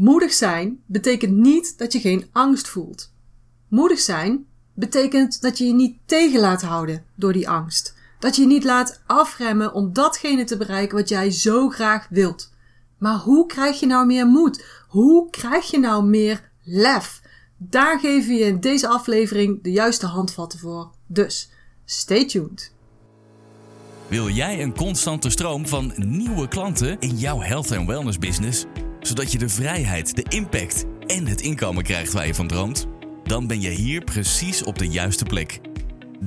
Moedig zijn betekent niet dat je geen angst voelt. Moedig zijn betekent dat je je niet tegen laat houden door die angst. Dat je je niet laat afremmen om datgene te bereiken wat jij zo graag wilt. Maar hoe krijg je nou meer moed? Hoe krijg je nou meer lef? Daar geven we je in deze aflevering de juiste handvatten voor. Dus stay tuned. Wil jij een constante stroom van nieuwe klanten in jouw health en wellness business, zodat je de vrijheid, de impact en het inkomen krijgt waar je van droomt? Dan ben je hier precies op de juiste plek.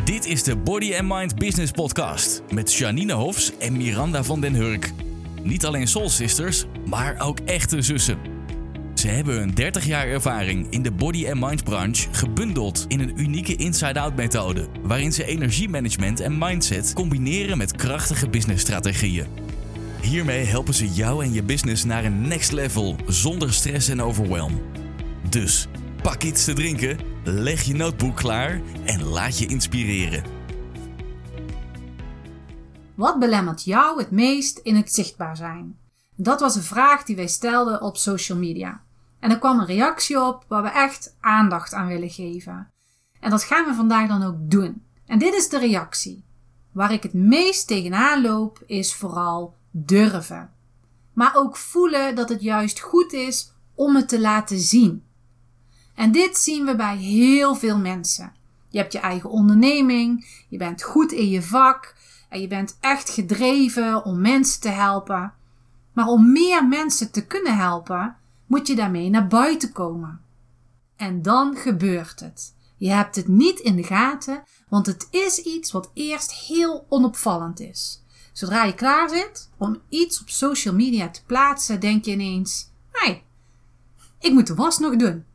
Dit is de Body and Mind Business Podcast met Janine Hofs en Miranda van den Hurk. Niet alleen soul sisters, maar ook echte zussen. Ze hebben hun 30 jaar ervaring in de body and mind branche gebundeld in een unieke inside-out methode, waarin ze energiemanagement en mindset combineren met krachtige businessstrategieën. Hiermee helpen ze jou en je business naar een next level zonder stress en overwhelm. Dus pak iets te drinken, leg je notebook klaar en laat je inspireren. Wat belemmert jou het meest in het zichtbaar zijn? Dat was een vraag die wij stelden op social media. En er kwam een reactie op waar we echt aandacht aan willen geven. En dat gaan we vandaag dan ook doen. En dit is de reactie. Waar ik het meest tegenaan loop is vooral durven. Maar ook voelen dat het juist goed is om het te laten zien. En dit zien we bij heel veel mensen. Je hebt je eigen onderneming, je bent goed in je vak en je bent echt gedreven om mensen te helpen. Maar om meer mensen te kunnen helpen, moet je daarmee naar buiten komen. En dan gebeurt het. Je hebt het niet in de gaten, want het is iets wat eerst heel onopvallend is. Zodra je klaar zit om iets op social media te plaatsen, denk je ineens: hé, hey, ik moet de was nog doen.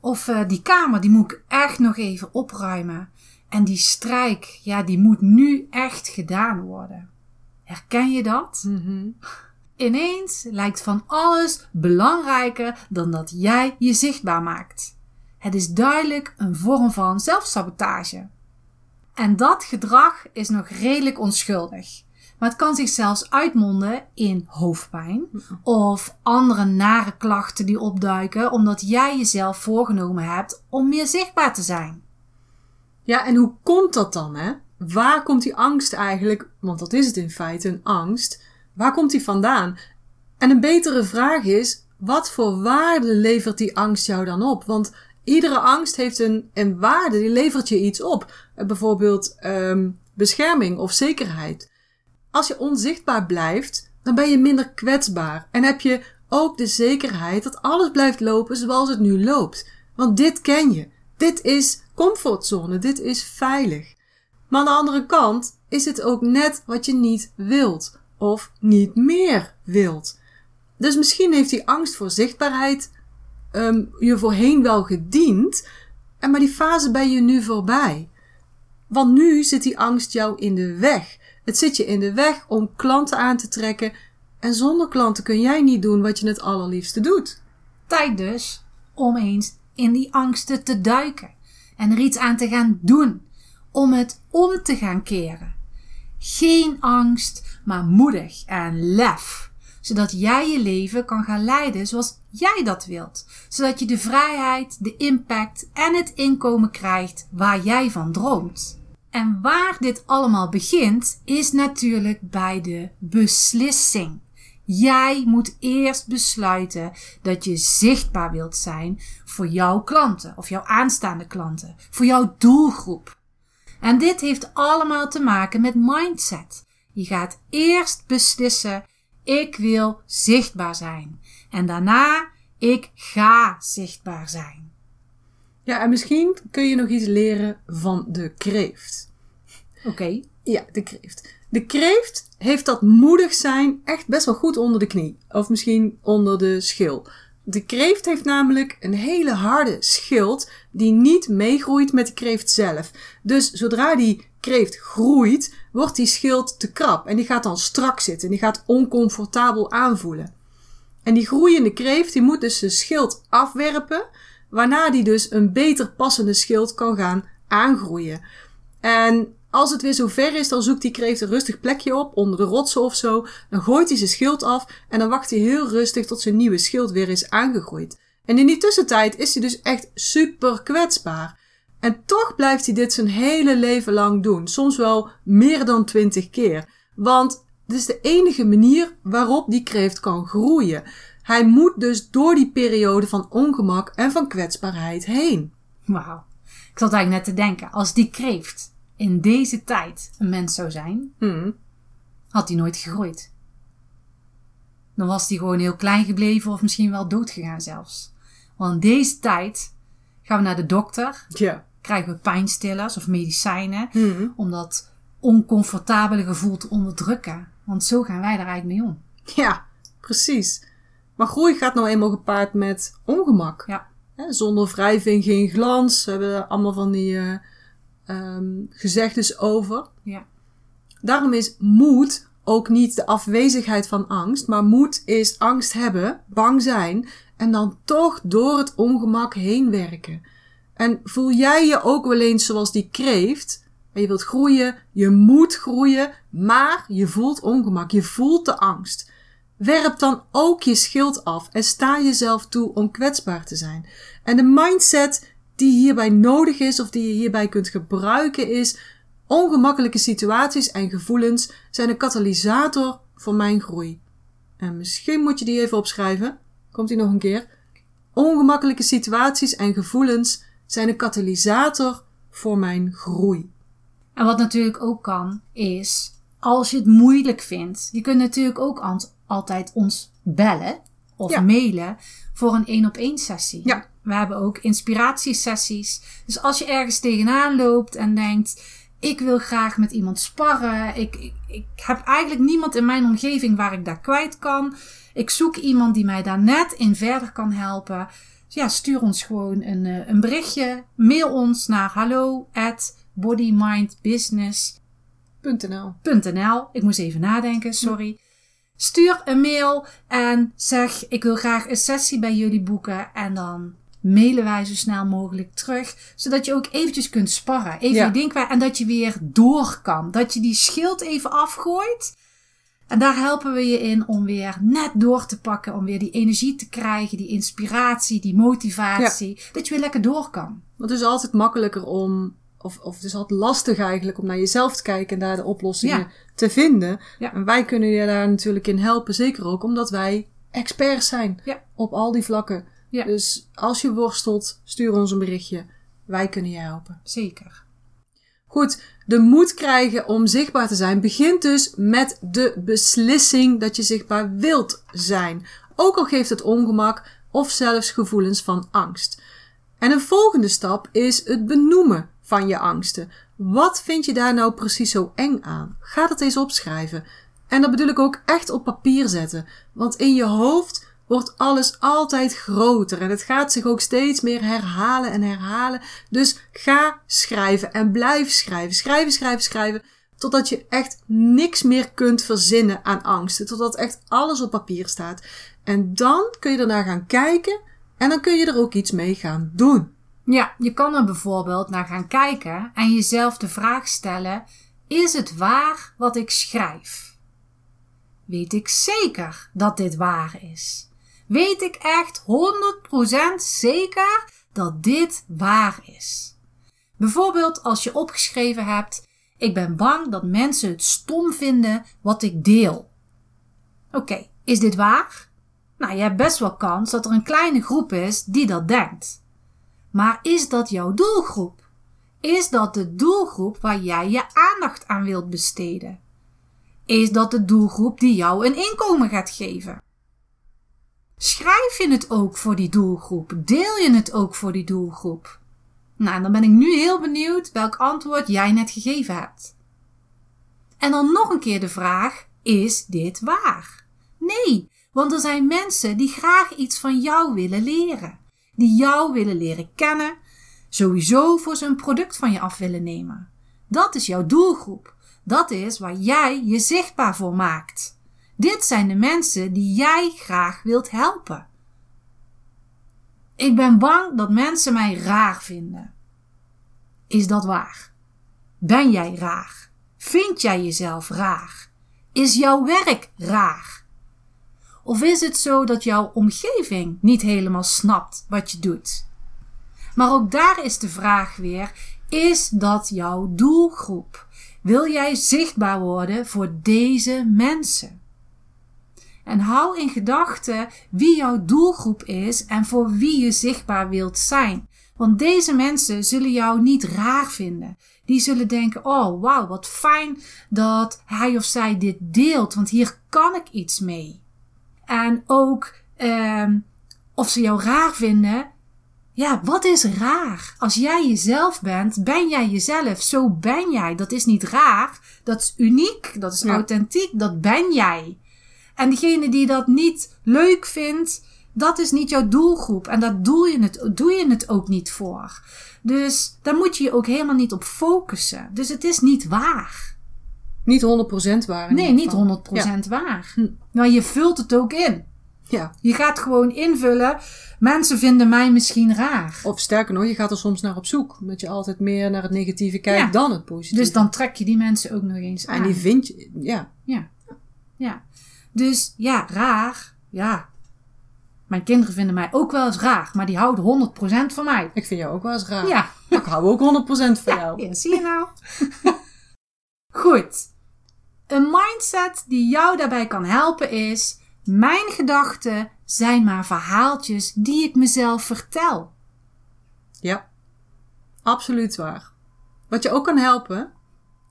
Of uh, die kamer, die moet ik echt nog even opruimen. En die strijk, ja, die moet nu echt gedaan worden. Herken je dat? Mm Ineens lijkt van alles belangrijker dan dat jij je zichtbaar maakt. Het is duidelijk een vorm van zelfsabotage. En dat gedrag is nog redelijk onschuldig. Maar het kan zich zelfs uitmonden in hoofdpijn of andere nare klachten die opduiken omdat jij jezelf voorgenomen hebt om meer zichtbaar te zijn. Ja, en hoe komt dat dan, hè? Waar komt die angst eigenlijk, want dat is het in feite, een angst, Waar komt die vandaan? En een betere vraag is: wat voor waarde levert die angst jou dan op? Want iedere angst heeft een, een waarde, die levert je iets op. Eh, bijvoorbeeld um, bescherming of zekerheid. Als je onzichtbaar blijft, dan ben je minder kwetsbaar en heb je ook de zekerheid dat alles blijft lopen zoals het nu loopt. Want dit ken je. Dit is comfortzone. Dit is veilig. Maar aan de andere kant is het ook net wat je niet wilt of niet meer wilt. Dus misschien heeft die angst voor zichtbaarheid um, je voorheen wel gediend, en maar die fase ben je nu voorbij. Want nu zit die angst jou in de weg. Het zit je in de weg om klanten aan te trekken en zonder klanten kun jij niet doen wat je het allerliefste doet. Tijd dus om eens in die angsten te duiken en er iets aan te gaan doen, om het om te gaan keren. Geen angst, maar moedig en lef. Zodat jij je leven kan gaan leiden zoals jij dat wilt. Zodat je de vrijheid, de impact en het inkomen krijgt waar jij van droomt. En waar dit allemaal begint, is natuurlijk bij de beslissing. Jij moet eerst besluiten dat je zichtbaar wilt zijn voor jouw klanten of jouw aanstaande klanten, voor jouw doelgroep. En dit heeft allemaal te maken met mindset. Je gaat eerst beslissen: ik wil zichtbaar zijn. En daarna: ik ga zichtbaar zijn. Ja, en misschien kun je nog iets leren van de kreeft. Oké. Ja, de kreeft. De kreeft heeft dat moedig zijn echt best wel goed onder de knie. Of misschien onder de schil. De kreeft heeft namelijk een hele harde schild die niet meegroeit met de kreeft zelf. Dus zodra die kreeft groeit, wordt die schild te krap en die gaat dan strak zitten. Die gaat oncomfortabel aanvoelen. En die groeiende kreeft die moet dus de schild afwerpen, waarna die dus een beter passende schild kan gaan aangroeien. En Als het weer zover is, dan zoekt die kreeft een rustig plekje op, onder de rotsen of zo. Dan gooit hij zijn schild af en dan wacht hij heel rustig tot zijn nieuwe schild weer is aangegroeid. En in die tussentijd is hij dus echt super kwetsbaar. En toch blijft hij dit zijn hele leven lang doen. Soms wel meer dan twintig keer. Want het is de enige manier waarop die kreeft kan groeien. Hij moet dus door die periode van ongemak en van kwetsbaarheid heen. Wauw. Ik zat eigenlijk net te denken, als die kreeft in deze tijd een mens zou zijn, Hmm. had hij nooit gegroeid. Dan was hij gewoon heel klein gebleven of misschien wel dood gegaan zelfs. Want in deze tijd gaan we naar de dokter, Ja. krijgen we pijnstillers of medicijnen Hmm. om dat oncomfortabele gevoel te onderdrukken. Want zo gaan wij er eigenlijk mee om. Ja, precies. Maar groei gaat nou eenmaal gepaard met ongemak. Ja. Zonder wrijving geen glans. We hebben allemaal van die ehm, gezegdes over. Ja. Daarom is moed ook niet de afwezigheid van angst, maar moed is angst hebben, bang zijn en dan toch door het ongemak heen werken. En voel jij je ook wel eens zoals die kreeft? Je wilt groeien, je moet groeien, maar je voelt ongemak, je voelt de angst. Werp dan ook je schild af en sta jezelf toe om kwetsbaar te zijn. En de mindset die hierbij nodig is of die je hierbij kunt gebruiken is: ongemakkelijke situaties en gevoelens zijn een katalysator voor mijn groei. En misschien moet je die even opschrijven. Komt die nog een keer? Ongemakkelijke situaties en gevoelens zijn een katalysator voor mijn groei. En wat natuurlijk ook kan, is als je het moeilijk vindt, je kunt natuurlijk ook altijd ons bellen of Ja. mailen voor een één op één sessie. Ja. We hebben ook inspiratiesessies. Dus als je ergens tegenaan loopt en denkt, ik wil graag met iemand sparren, ik, ik, ik heb eigenlijk niemand in mijn omgeving waar ik daar kwijt kan. Ik zoek iemand die mij daar net in verder kan helpen. Dus ja, stuur ons gewoon een, eh, een berichtje. Mail ons naar hallo at bodymindbusiness.nl. .nl. Ik moest even nadenken, sorry. Stuur een mail en zeg: Ik wil graag een sessie bij jullie boeken. En dan mailen wij zo snel mogelijk terug. Zodat je ook eventjes kunt sparren. Even Ja. je ding kwijt. En dat je weer door kan. Dat je die schild even afgooit. En daar helpen we je in om weer net door te pakken. Om weer die energie te krijgen. Die inspiratie, die motivatie. Dat je weer lekker door kan. Want het is altijd makkelijker om, of, of het is altijd lastig eigenlijk om naar jezelf te kijken en daar de oplossingen Ja. te vinden. Ja. En wij kunnen je daar natuurlijk in helpen, zeker ook omdat wij experts zijn Ja. op al die vlakken. Ja. Dus als je worstelt, stuur ons een berichtje. Wij kunnen je helpen. Zeker. Goed, de moed krijgen om zichtbaar te zijn begint dus met de beslissing dat je zichtbaar wilt zijn. Ook al geeft het ongemak of zelfs gevoelens van angst. En een volgende stap is het benoemen van je angsten. Wat vind je daar nou precies zo eng aan? Ga dat eens opschrijven. En dat bedoel ik ook echt op papier zetten. Want in je hoofd wordt alles altijd groter en het gaat zich ook steeds meer herhalen en herhalen. Dus ga schrijven en blijf schrijven. Schrijven, schrijven, schrijven. Totdat je echt niks meer kunt verzinnen aan angsten. Totdat echt alles op papier staat. En dan kun je ernaar gaan kijken en dan kun je er ook iets mee gaan doen. Ja, je kan er bijvoorbeeld naar gaan kijken en jezelf de vraag stellen: is het waar wat ik schrijf? Weet ik zeker dat dit waar is? Weet ik echt 100% zeker dat dit waar is? Bijvoorbeeld als je opgeschreven hebt: ik ben bang dat mensen het stom vinden wat ik deel. Oké, is dit waar? Nou, je hebt best wel kans dat er een kleine groep is die dat denkt. Maar is dat jouw doelgroep? Is dat de doelgroep waar jij je aandacht aan wilt besteden? Is dat de doelgroep die jou een inkomen gaat geven? Schrijf je het ook voor die doelgroep? Deel je het ook voor die doelgroep? Nou, dan ben ik nu heel benieuwd welk antwoord jij net gegeven hebt. En dan nog een keer de vraag: is dit waar? Nee, want er zijn mensen die graag iets van jou willen leren die jou willen leren kennen, sowieso voor ze een product van je af willen nemen. Dat is jouw doelgroep. Dat is waar jij je zichtbaar voor maakt. Dit zijn de mensen die jij graag wilt helpen. Ik ben bang dat mensen mij raar vinden. Is dat waar? Ben jij raar? Vind jij jezelf raar? Is jouw werk raar? Of is het zo dat jouw omgeving niet helemaal snapt wat je doet? Maar ook daar is de vraag weer: is dat jouw doelgroep? Wil jij zichtbaar worden voor deze mensen? En hou in gedachten wie jouw doelgroep is en voor wie je zichtbaar wilt zijn. Want deze mensen zullen jou niet raar vinden. Die zullen denken: oh wauw, wat fijn dat hij of zij dit deelt, want hier kan ik iets mee. En ook ehm, of ze jou raar vinden. Ja, wat is raar? Als jij jezelf bent, ben jij jezelf. Zo ben jij. Dat is niet raar. Dat is uniek. Dat is authentiek. Dat ben jij. En diegene die dat niet leuk vindt, dat is niet jouw doelgroep. En daar doe je het, doe je het ook niet voor. Dus daar moet je je ook helemaal niet op focussen. Dus het is niet waar. Niet 100% waar. Nee, niet 100% waar. Hm. Maar je vult het ook in. Ja. Je gaat gewoon invullen. Mensen vinden mij misschien raar. Of sterker nog, je gaat er soms naar op zoek. Omdat je altijd meer naar het negatieve kijkt dan het positieve. Dus dan trek je die mensen ook nog eens aan. En die vind je, ja. Ja. Ja. Dus ja, raar. Ja. Mijn kinderen vinden mij ook wel eens raar. Maar die houden 100% van mij. Ik vind jou ook wel eens raar. Ja. Maar ik hou ook 100% van jou. Ja, zie je nou? Goed. Een mindset die jou daarbij kan helpen is: mijn gedachten zijn maar verhaaltjes die ik mezelf vertel. Ja, absoluut waar. Wat je ook kan helpen,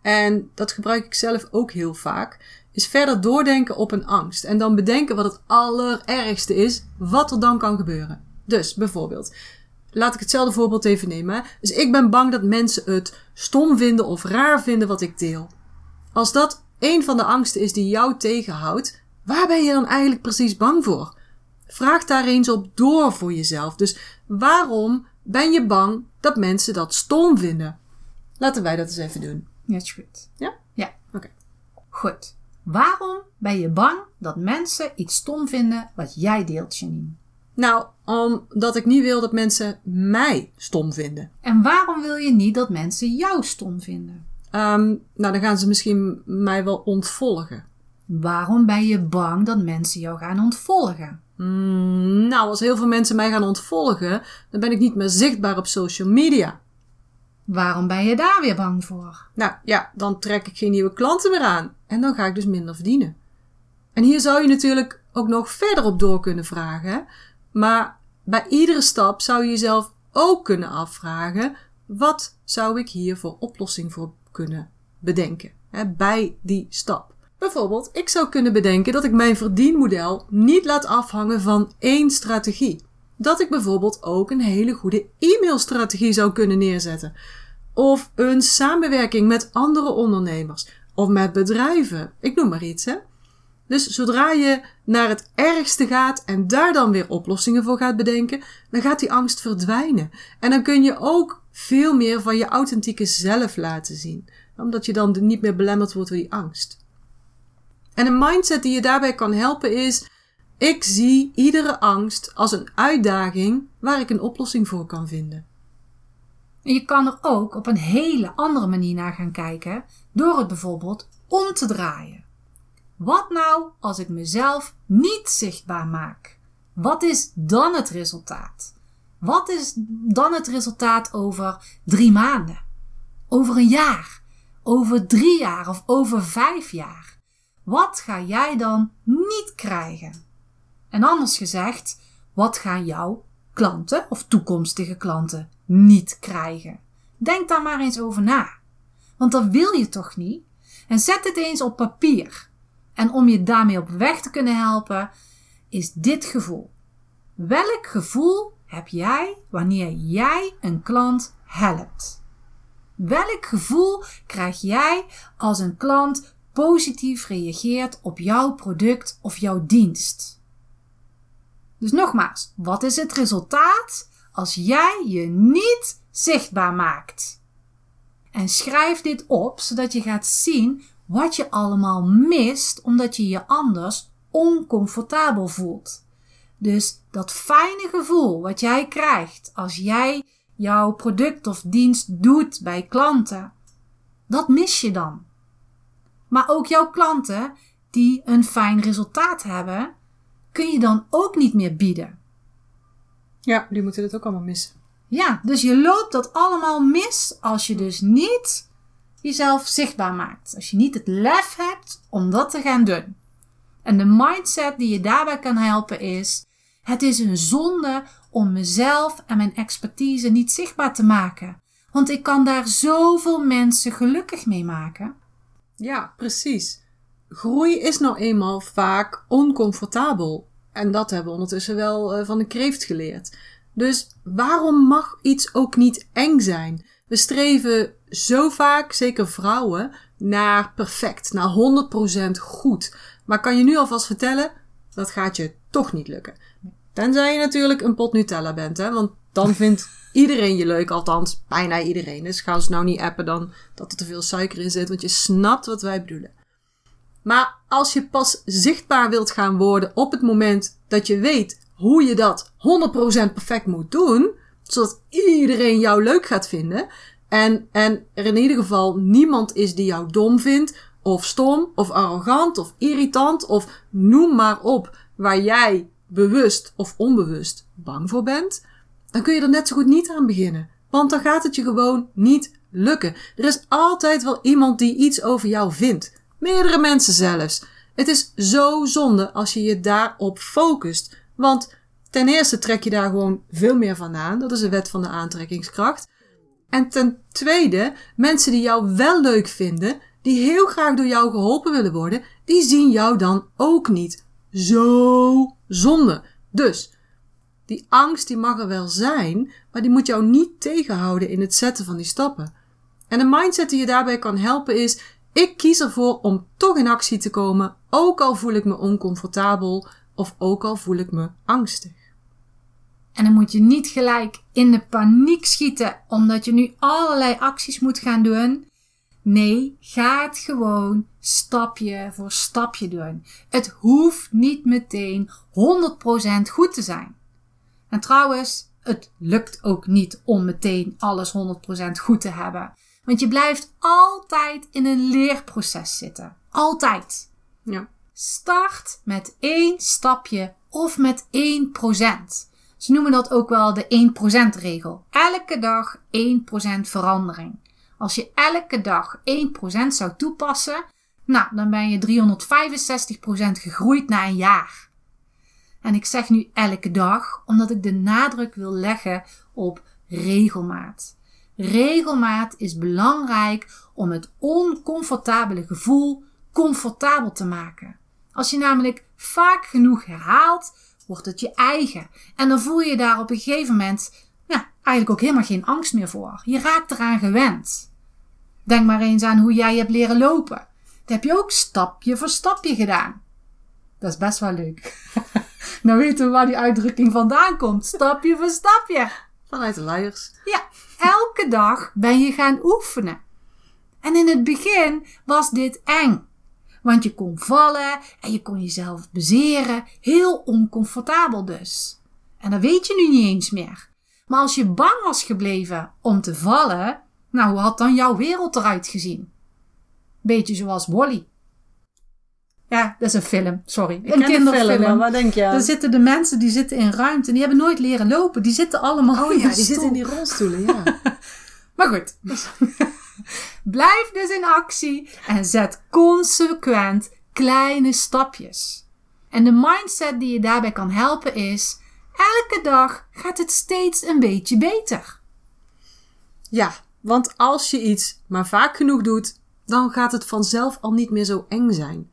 en dat gebruik ik zelf ook heel vaak, is verder doordenken op een angst. En dan bedenken wat het allerergste is, wat er dan kan gebeuren. Dus bijvoorbeeld, laat ik hetzelfde voorbeeld even nemen. Dus ik ben bang dat mensen het stom vinden of raar vinden wat ik deel. Als dat een van de angsten is die jou tegenhoudt, waar ben je dan eigenlijk precies bang voor? Vraag daar eens op door voor jezelf. Dus waarom ben je bang dat mensen dat stom vinden? Laten wij dat eens even doen. Ja, is goed. Ja? Ja. Oké. Goed. Waarom ben je bang dat mensen iets stom vinden wat jij deelt, Janine? Nou, omdat ik niet wil dat mensen mij stom vinden. En waarom wil je niet dat mensen jou stom vinden? Um, nou, dan gaan ze misschien mij wel ontvolgen. Waarom ben je bang dat mensen jou gaan ontvolgen? Mm, nou, als heel veel mensen mij gaan ontvolgen, dan ben ik niet meer zichtbaar op social media. Waarom ben je daar weer bang voor? Nou ja, dan trek ik geen nieuwe klanten meer aan en dan ga ik dus minder verdienen. En hier zou je natuurlijk ook nog verder op door kunnen vragen, maar bij iedere stap zou je jezelf ook kunnen afvragen: wat zou ik hier voor oplossing voor kunnen bedenken hè, bij die stap? Bijvoorbeeld, ik zou kunnen bedenken dat ik mijn verdienmodel niet laat afhangen van één strategie. Dat ik bijvoorbeeld ook een hele goede e-mailstrategie zou kunnen neerzetten. Of een samenwerking met andere ondernemers. Of met bedrijven. Ik noem maar iets, hè. Dus zodra je naar het ergste gaat en daar dan weer oplossingen voor gaat bedenken, dan gaat die angst verdwijnen. En dan kun je ook veel meer van je authentieke zelf laten zien. Omdat je dan niet meer belemmerd wordt door die angst. En een mindset die je daarbij kan helpen is: ik zie iedere angst als een uitdaging waar ik een oplossing voor kan vinden. En je kan er ook op een hele andere manier naar gaan kijken, door het bijvoorbeeld om te draaien. Wat nou als ik mezelf niet zichtbaar maak? Wat is dan het resultaat? Wat is dan het resultaat over drie maanden? Over een jaar? Over drie jaar of over vijf jaar? Wat ga jij dan niet krijgen? En anders gezegd, wat gaan jouw klanten of toekomstige klanten niet krijgen? Denk daar maar eens over na. Want dat wil je toch niet? En zet het eens op papier. En om je daarmee op weg te kunnen helpen, is dit gevoel. Welk gevoel heb jij wanneer jij een klant helpt? Welk gevoel krijg jij als een klant positief reageert op jouw product of jouw dienst? Dus nogmaals, wat is het resultaat als jij je niet zichtbaar maakt? En schrijf dit op zodat je gaat zien wat je allemaal mist omdat je je anders oncomfortabel voelt. Dus dat fijne gevoel wat jij krijgt als jij jouw product of dienst doet bij klanten. Dat mis je dan. Maar ook jouw klanten die een fijn resultaat hebben, kun je dan ook niet meer bieden. Ja, die moeten het ook allemaal missen. Ja, dus je loopt dat allemaal mis als je dus niet jezelf zichtbaar maakt. Als je niet het lef hebt om dat te gaan doen. En de mindset die je daarbij kan helpen is: het is een zonde om mezelf en mijn expertise niet zichtbaar te maken. Want ik kan daar zoveel mensen gelukkig mee maken. Ja, precies. Groei is nou eenmaal vaak oncomfortabel. En dat hebben we ondertussen wel eh, van de kreeft geleerd. Dus waarom mag iets ook niet eng zijn? We streven zo vaak, zeker vrouwen, naar perfect, naar 100% goed. Maar kan je nu alvast vertellen, dat gaat je toch niet lukken. Tenzij je natuurlijk een pot Nutella bent, hè? want dan vindt iedereen je leuk, althans bijna iedereen. Dus ga ons nou niet appen dan dat er te veel suiker in zit, want je snapt wat wij bedoelen. Maar als je pas zichtbaar wilt gaan worden op het moment dat je weet hoe je dat 100% perfect moet doen, zodat iedereen jou leuk gaat vinden en, en er in ieder geval niemand is die jou dom vindt, of stom, of arrogant, of irritant, of noem maar op waar jij bewust of onbewust bang voor bent, dan kun je er net zo goed niet aan beginnen. Want dan gaat het je gewoon niet lukken. Er is altijd wel iemand die iets over jou vindt. Meerdere mensen zelfs. Het is zo zonde als je je daarop focust. Want ten eerste trek je daar gewoon veel meer van aan. Dat is de wet van de aantrekkingskracht. En ten tweede, mensen die jou wel leuk vinden, die heel graag door jou geholpen willen worden, die zien jou dan ook niet. Zo zonde. Dus, die angst die mag er wel zijn, maar die moet jou niet tegenhouden in het zetten van die stappen. En een mindset die je daarbij kan helpen is: ik kies ervoor om toch in actie te komen, ook al voel ik me oncomfortabel of ook al voel ik me angstig. En dan moet je niet gelijk in de paniek schieten omdat je nu allerlei acties moet gaan doen. Nee, ga het gewoon stapje voor stapje doen. Het hoeft niet meteen 100% goed te zijn. En trouwens, het lukt ook niet om meteen alles 100% goed te hebben. Want je blijft altijd in een leerproces zitten. Altijd. Ja. Start met één stapje of met 1%. Ze noemen dat ook wel de 1% regel. Elke dag 1% verandering. Als je elke dag 1% zou toepassen, nou, dan ben je 365% gegroeid na een jaar. En ik zeg nu elke dag, omdat ik de nadruk wil leggen op regelmaat. Regelmaat is belangrijk om het oncomfortabele gevoel comfortabel te maken. Als je namelijk vaak genoeg herhaalt, wordt het je eigen. En dan voel je daar op een gegeven moment ja, eigenlijk ook helemaal geen angst meer voor. Je raakt eraan gewend. Denk maar eens aan hoe jij hebt leren lopen. Dat heb je ook stapje voor stapje gedaan. Dat is best wel leuk. nou weten we waar die uitdrukking vandaan komt. Stapje voor stapje. Vanuit de luiers. Ja, elke dag ben je gaan oefenen. En in het begin was dit eng. Want je kon vallen en je kon jezelf bezeren. Heel oncomfortabel dus. En dat weet je nu niet eens meer. Maar als je bang was gebleven om te vallen, nou, hoe had dan jouw wereld eruit gezien? Beetje zoals Wally. Ja, dat is een film, sorry. Ik een kinderfilm. film, wat denk je aan? Daar zitten de mensen die zitten in ruimte en die hebben nooit leren lopen. Die zitten allemaal Oh in ja, die zitten in die rolstoelen, ja. Maar goed. Blijf dus in actie en zet consequent kleine stapjes. En de mindset die je daarbij kan helpen is: elke dag gaat het steeds een beetje beter. Ja, want als je iets maar vaak genoeg doet, dan gaat het vanzelf al niet meer zo eng zijn.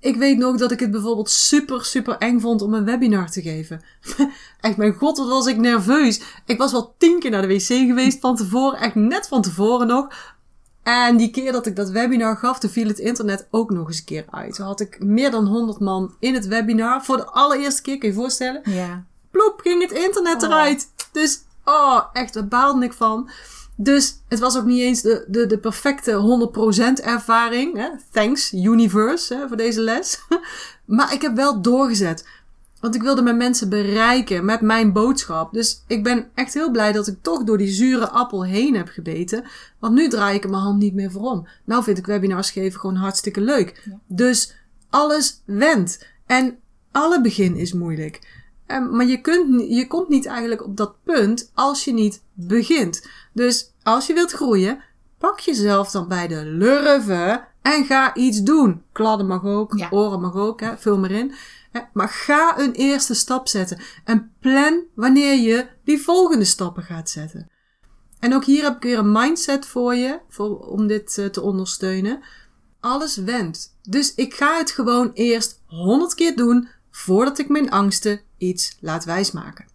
Ik weet nog dat ik het bijvoorbeeld super, super eng vond om een webinar te geven. echt, mijn god, wat was ik nerveus. Ik was wel tien keer naar de wc geweest van tevoren, echt net van tevoren nog. En die keer dat ik dat webinar gaf, toen viel het internet ook nog eens een keer uit. Toen had ik meer dan 100 man in het webinar. Voor de allereerste keer, kun je je voorstellen? Ja. ploep, ging het internet Oh. eruit. Dus, oh, echt, daar baalde ik van. Dus het was ook niet eens de, de, de perfecte 100% ervaring. Hè? Thanks, universe, hè, voor deze les. maar ik heb wel doorgezet. Want ik wilde mijn mensen bereiken met mijn boodschap. Dus ik ben echt heel blij dat ik toch door die zure appel heen heb gebeten. Want nu draai ik mijn hand niet meer voor om. Nou vind ik webinars geven gewoon hartstikke leuk. Dus alles wendt. En alle begin is moeilijk. Um, maar je, kunt, je komt niet eigenlijk op dat punt als je niet begint. Dus als je wilt groeien, pak jezelf dan bij de lurven en ga iets doen. Kladden mag ook, ja. oren mag ook, hè, vul maar in. Maar ga een eerste stap zetten en plan wanneer je die volgende stappen gaat zetten. En ook hier heb ik weer een mindset voor je, voor, om dit uh, te ondersteunen. Alles wendt. Dus ik ga het gewoon eerst honderd keer doen voordat ik mijn angsten iets laat wijsmaken.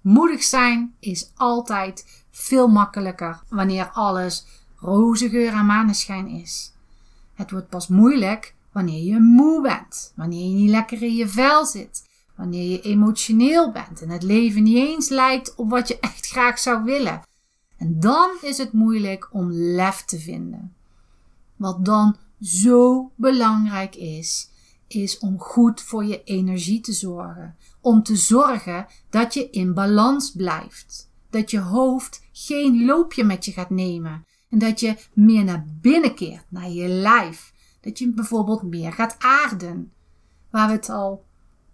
Moedig zijn is altijd veel makkelijker wanneer alles roze geur en maneschijn is. Het wordt pas moeilijk wanneer je moe bent, wanneer je niet lekker in je vel zit, wanneer je emotioneel bent en het leven niet eens lijkt op wat je echt graag zou willen. En dan is het moeilijk om lef te vinden. Wat dan zo belangrijk is, is om goed voor je energie te zorgen. Om te zorgen dat je in balans blijft. Dat je hoofd geen loopje met je gaat nemen. En dat je meer naar binnen keert, naar je lijf. Dat je bijvoorbeeld meer gaat aarden. Waar we het al,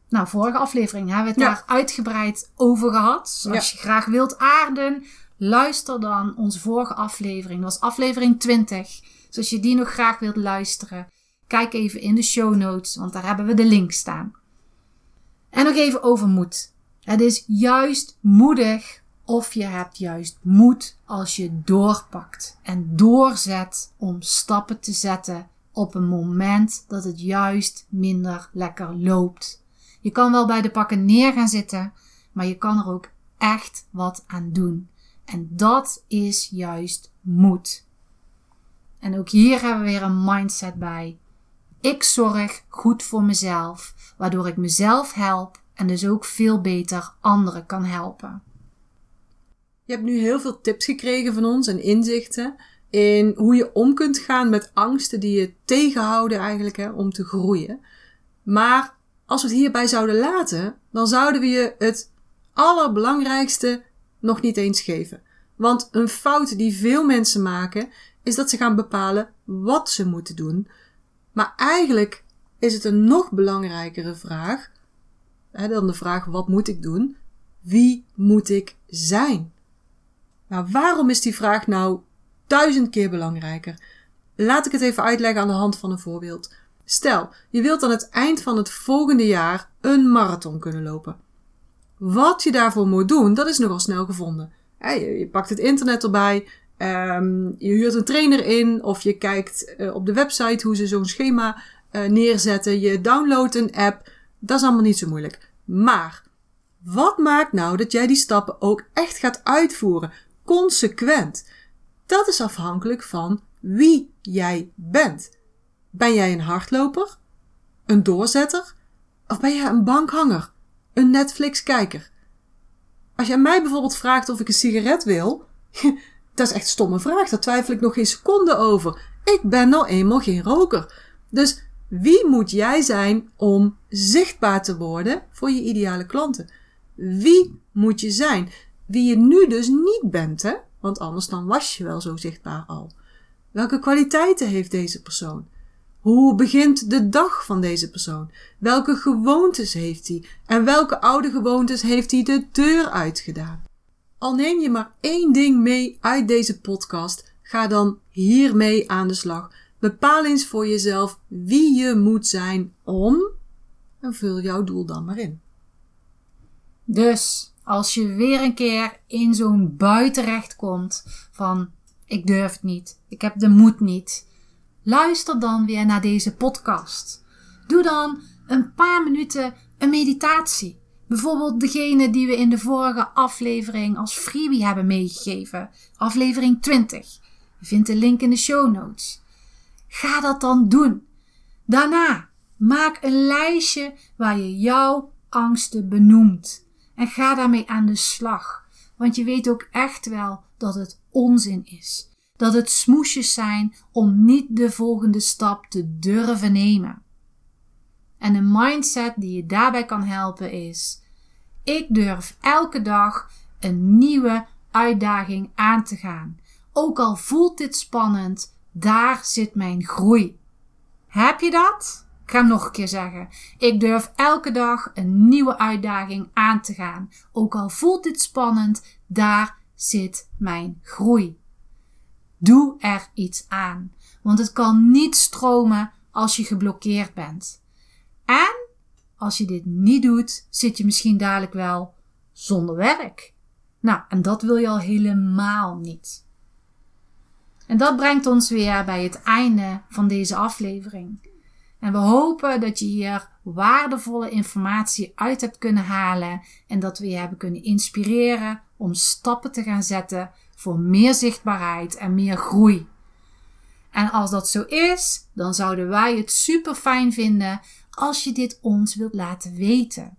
nou, vorige aflevering hebben we het daar uitgebreid over gehad. Dus als je graag wilt aarden, luister dan onze vorige aflevering. Dat was aflevering 20. Dus als je die nog graag wilt luisteren, kijk even in de show notes, want daar hebben we de link staan. En nog even over moed. Het is juist moedig of je hebt juist moed als je doorpakt en doorzet om stappen te zetten op een moment dat het juist minder lekker loopt. Je kan wel bij de pakken neer gaan zitten, maar je kan er ook echt wat aan doen. En dat is juist moed. En ook hier hebben we weer een mindset bij. Ik zorg goed voor mezelf, waardoor ik mezelf help en dus ook veel beter anderen kan helpen. Je hebt nu heel veel tips gekregen van ons en inzichten in hoe je om kunt gaan met angsten die je tegenhouden eigenlijk hè, om te groeien. Maar als we het hierbij zouden laten, dan zouden we je het allerbelangrijkste nog niet eens geven. Want een fout die veel mensen maken, is dat ze gaan bepalen wat ze moeten doen. Maar eigenlijk is het een nog belangrijkere vraag hè, dan de vraag wat moet ik doen? Wie moet ik zijn? Nou, waarom is die vraag nou duizend keer belangrijker? Laat ik het even uitleggen aan de hand van een voorbeeld. Stel, je wilt aan het eind van het volgende jaar een marathon kunnen lopen. Wat je daarvoor moet doen, dat is nogal snel gevonden. Je pakt het internet erbij, ehm, je huurt een trainer in of je kijkt eh, op de website hoe ze zo'n schema eh, neerzetten. Je downloadt een app. Dat is allemaal niet zo moeilijk. Maar wat maakt nou dat jij die stappen ook echt gaat uitvoeren? Consequent. Dat is afhankelijk van wie jij bent. Ben jij een hardloper? Een doorzetter? Of ben jij een bankhanger? Een Netflix-kijker? Als je mij bijvoorbeeld vraagt of ik een sigaret wil, dat is echt een stomme vraag. Daar twijfel ik nog geen seconde over. Ik ben nou eenmaal geen roker. Dus wie moet jij zijn om zichtbaar te worden voor je ideale klanten? Wie moet je zijn? Wie je nu dus niet bent, hè? Want anders dan was je wel zo zichtbaar al. Welke kwaliteiten heeft deze persoon? Hoe begint de dag van deze persoon? Welke gewoontes heeft hij? En welke oude gewoontes heeft hij de deur uitgedaan? Al neem je maar één ding mee uit deze podcast, ga dan hiermee aan de slag. Bepaal eens voor jezelf wie je moet zijn om en vul jouw doel dan maar in. Dus als je weer een keer in zo'n bui terechtkomt van ik durf het niet, ik heb de moed niet, luister dan weer naar deze podcast. Doe dan een paar minuten een meditatie. Bijvoorbeeld degene die we in de vorige aflevering als freebie hebben meegegeven, aflevering 20. Je vindt de link in de show notes. Ga dat dan doen. Daarna maak een lijstje waar je jouw angsten benoemt. En ga daarmee aan de slag. Want je weet ook echt wel dat het onzin is. Dat het smoesjes zijn om niet de volgende stap te durven nemen. En een mindset die je daarbij kan helpen is: ik durf elke dag een nieuwe uitdaging aan te gaan. Ook al voelt dit spannend, daar zit mijn groei. Heb je dat? Ga hem nog een keer zeggen. Ik durf elke dag een nieuwe uitdaging aan te gaan. Ook al voelt dit spannend, daar zit mijn groei. Doe er iets aan, want het kan niet stromen als je geblokkeerd bent. En als je dit niet doet, zit je misschien dadelijk wel zonder werk. Nou, en dat wil je al helemaal niet. En dat brengt ons weer bij het einde van deze aflevering. En we hopen dat je hier waardevolle informatie uit hebt kunnen halen en dat we je hebben kunnen inspireren om stappen te gaan zetten voor meer zichtbaarheid en meer groei. En als dat zo is, dan zouden wij het super fijn vinden als je dit ons wilt laten weten.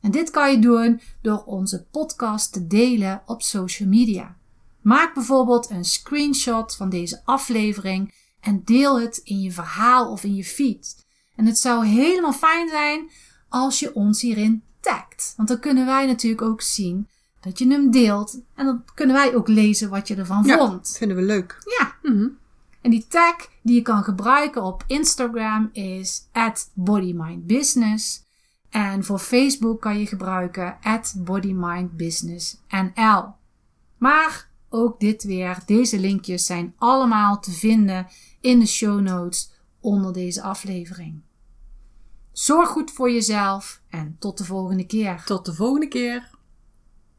En dit kan je doen door onze podcast te delen op social media. Maak bijvoorbeeld een screenshot van deze aflevering en deel het in je verhaal of in je feed. En het zou helemaal fijn zijn als je ons hierin tagt. Want dan kunnen wij natuurlijk ook zien dat je hem deelt. En dan kunnen wij ook lezen wat je ervan Ja, vond. vinden we leuk. Ja. Mhm. En die tag die je kan gebruiken op Instagram is bodymindbusiness. En voor Facebook kan je gebruiken bodymindbusinessnl. Maar ook dit weer, deze linkjes zijn allemaal te vinden in de show notes onder deze aflevering. Zorg goed voor jezelf en tot de volgende keer. Tot de volgende keer.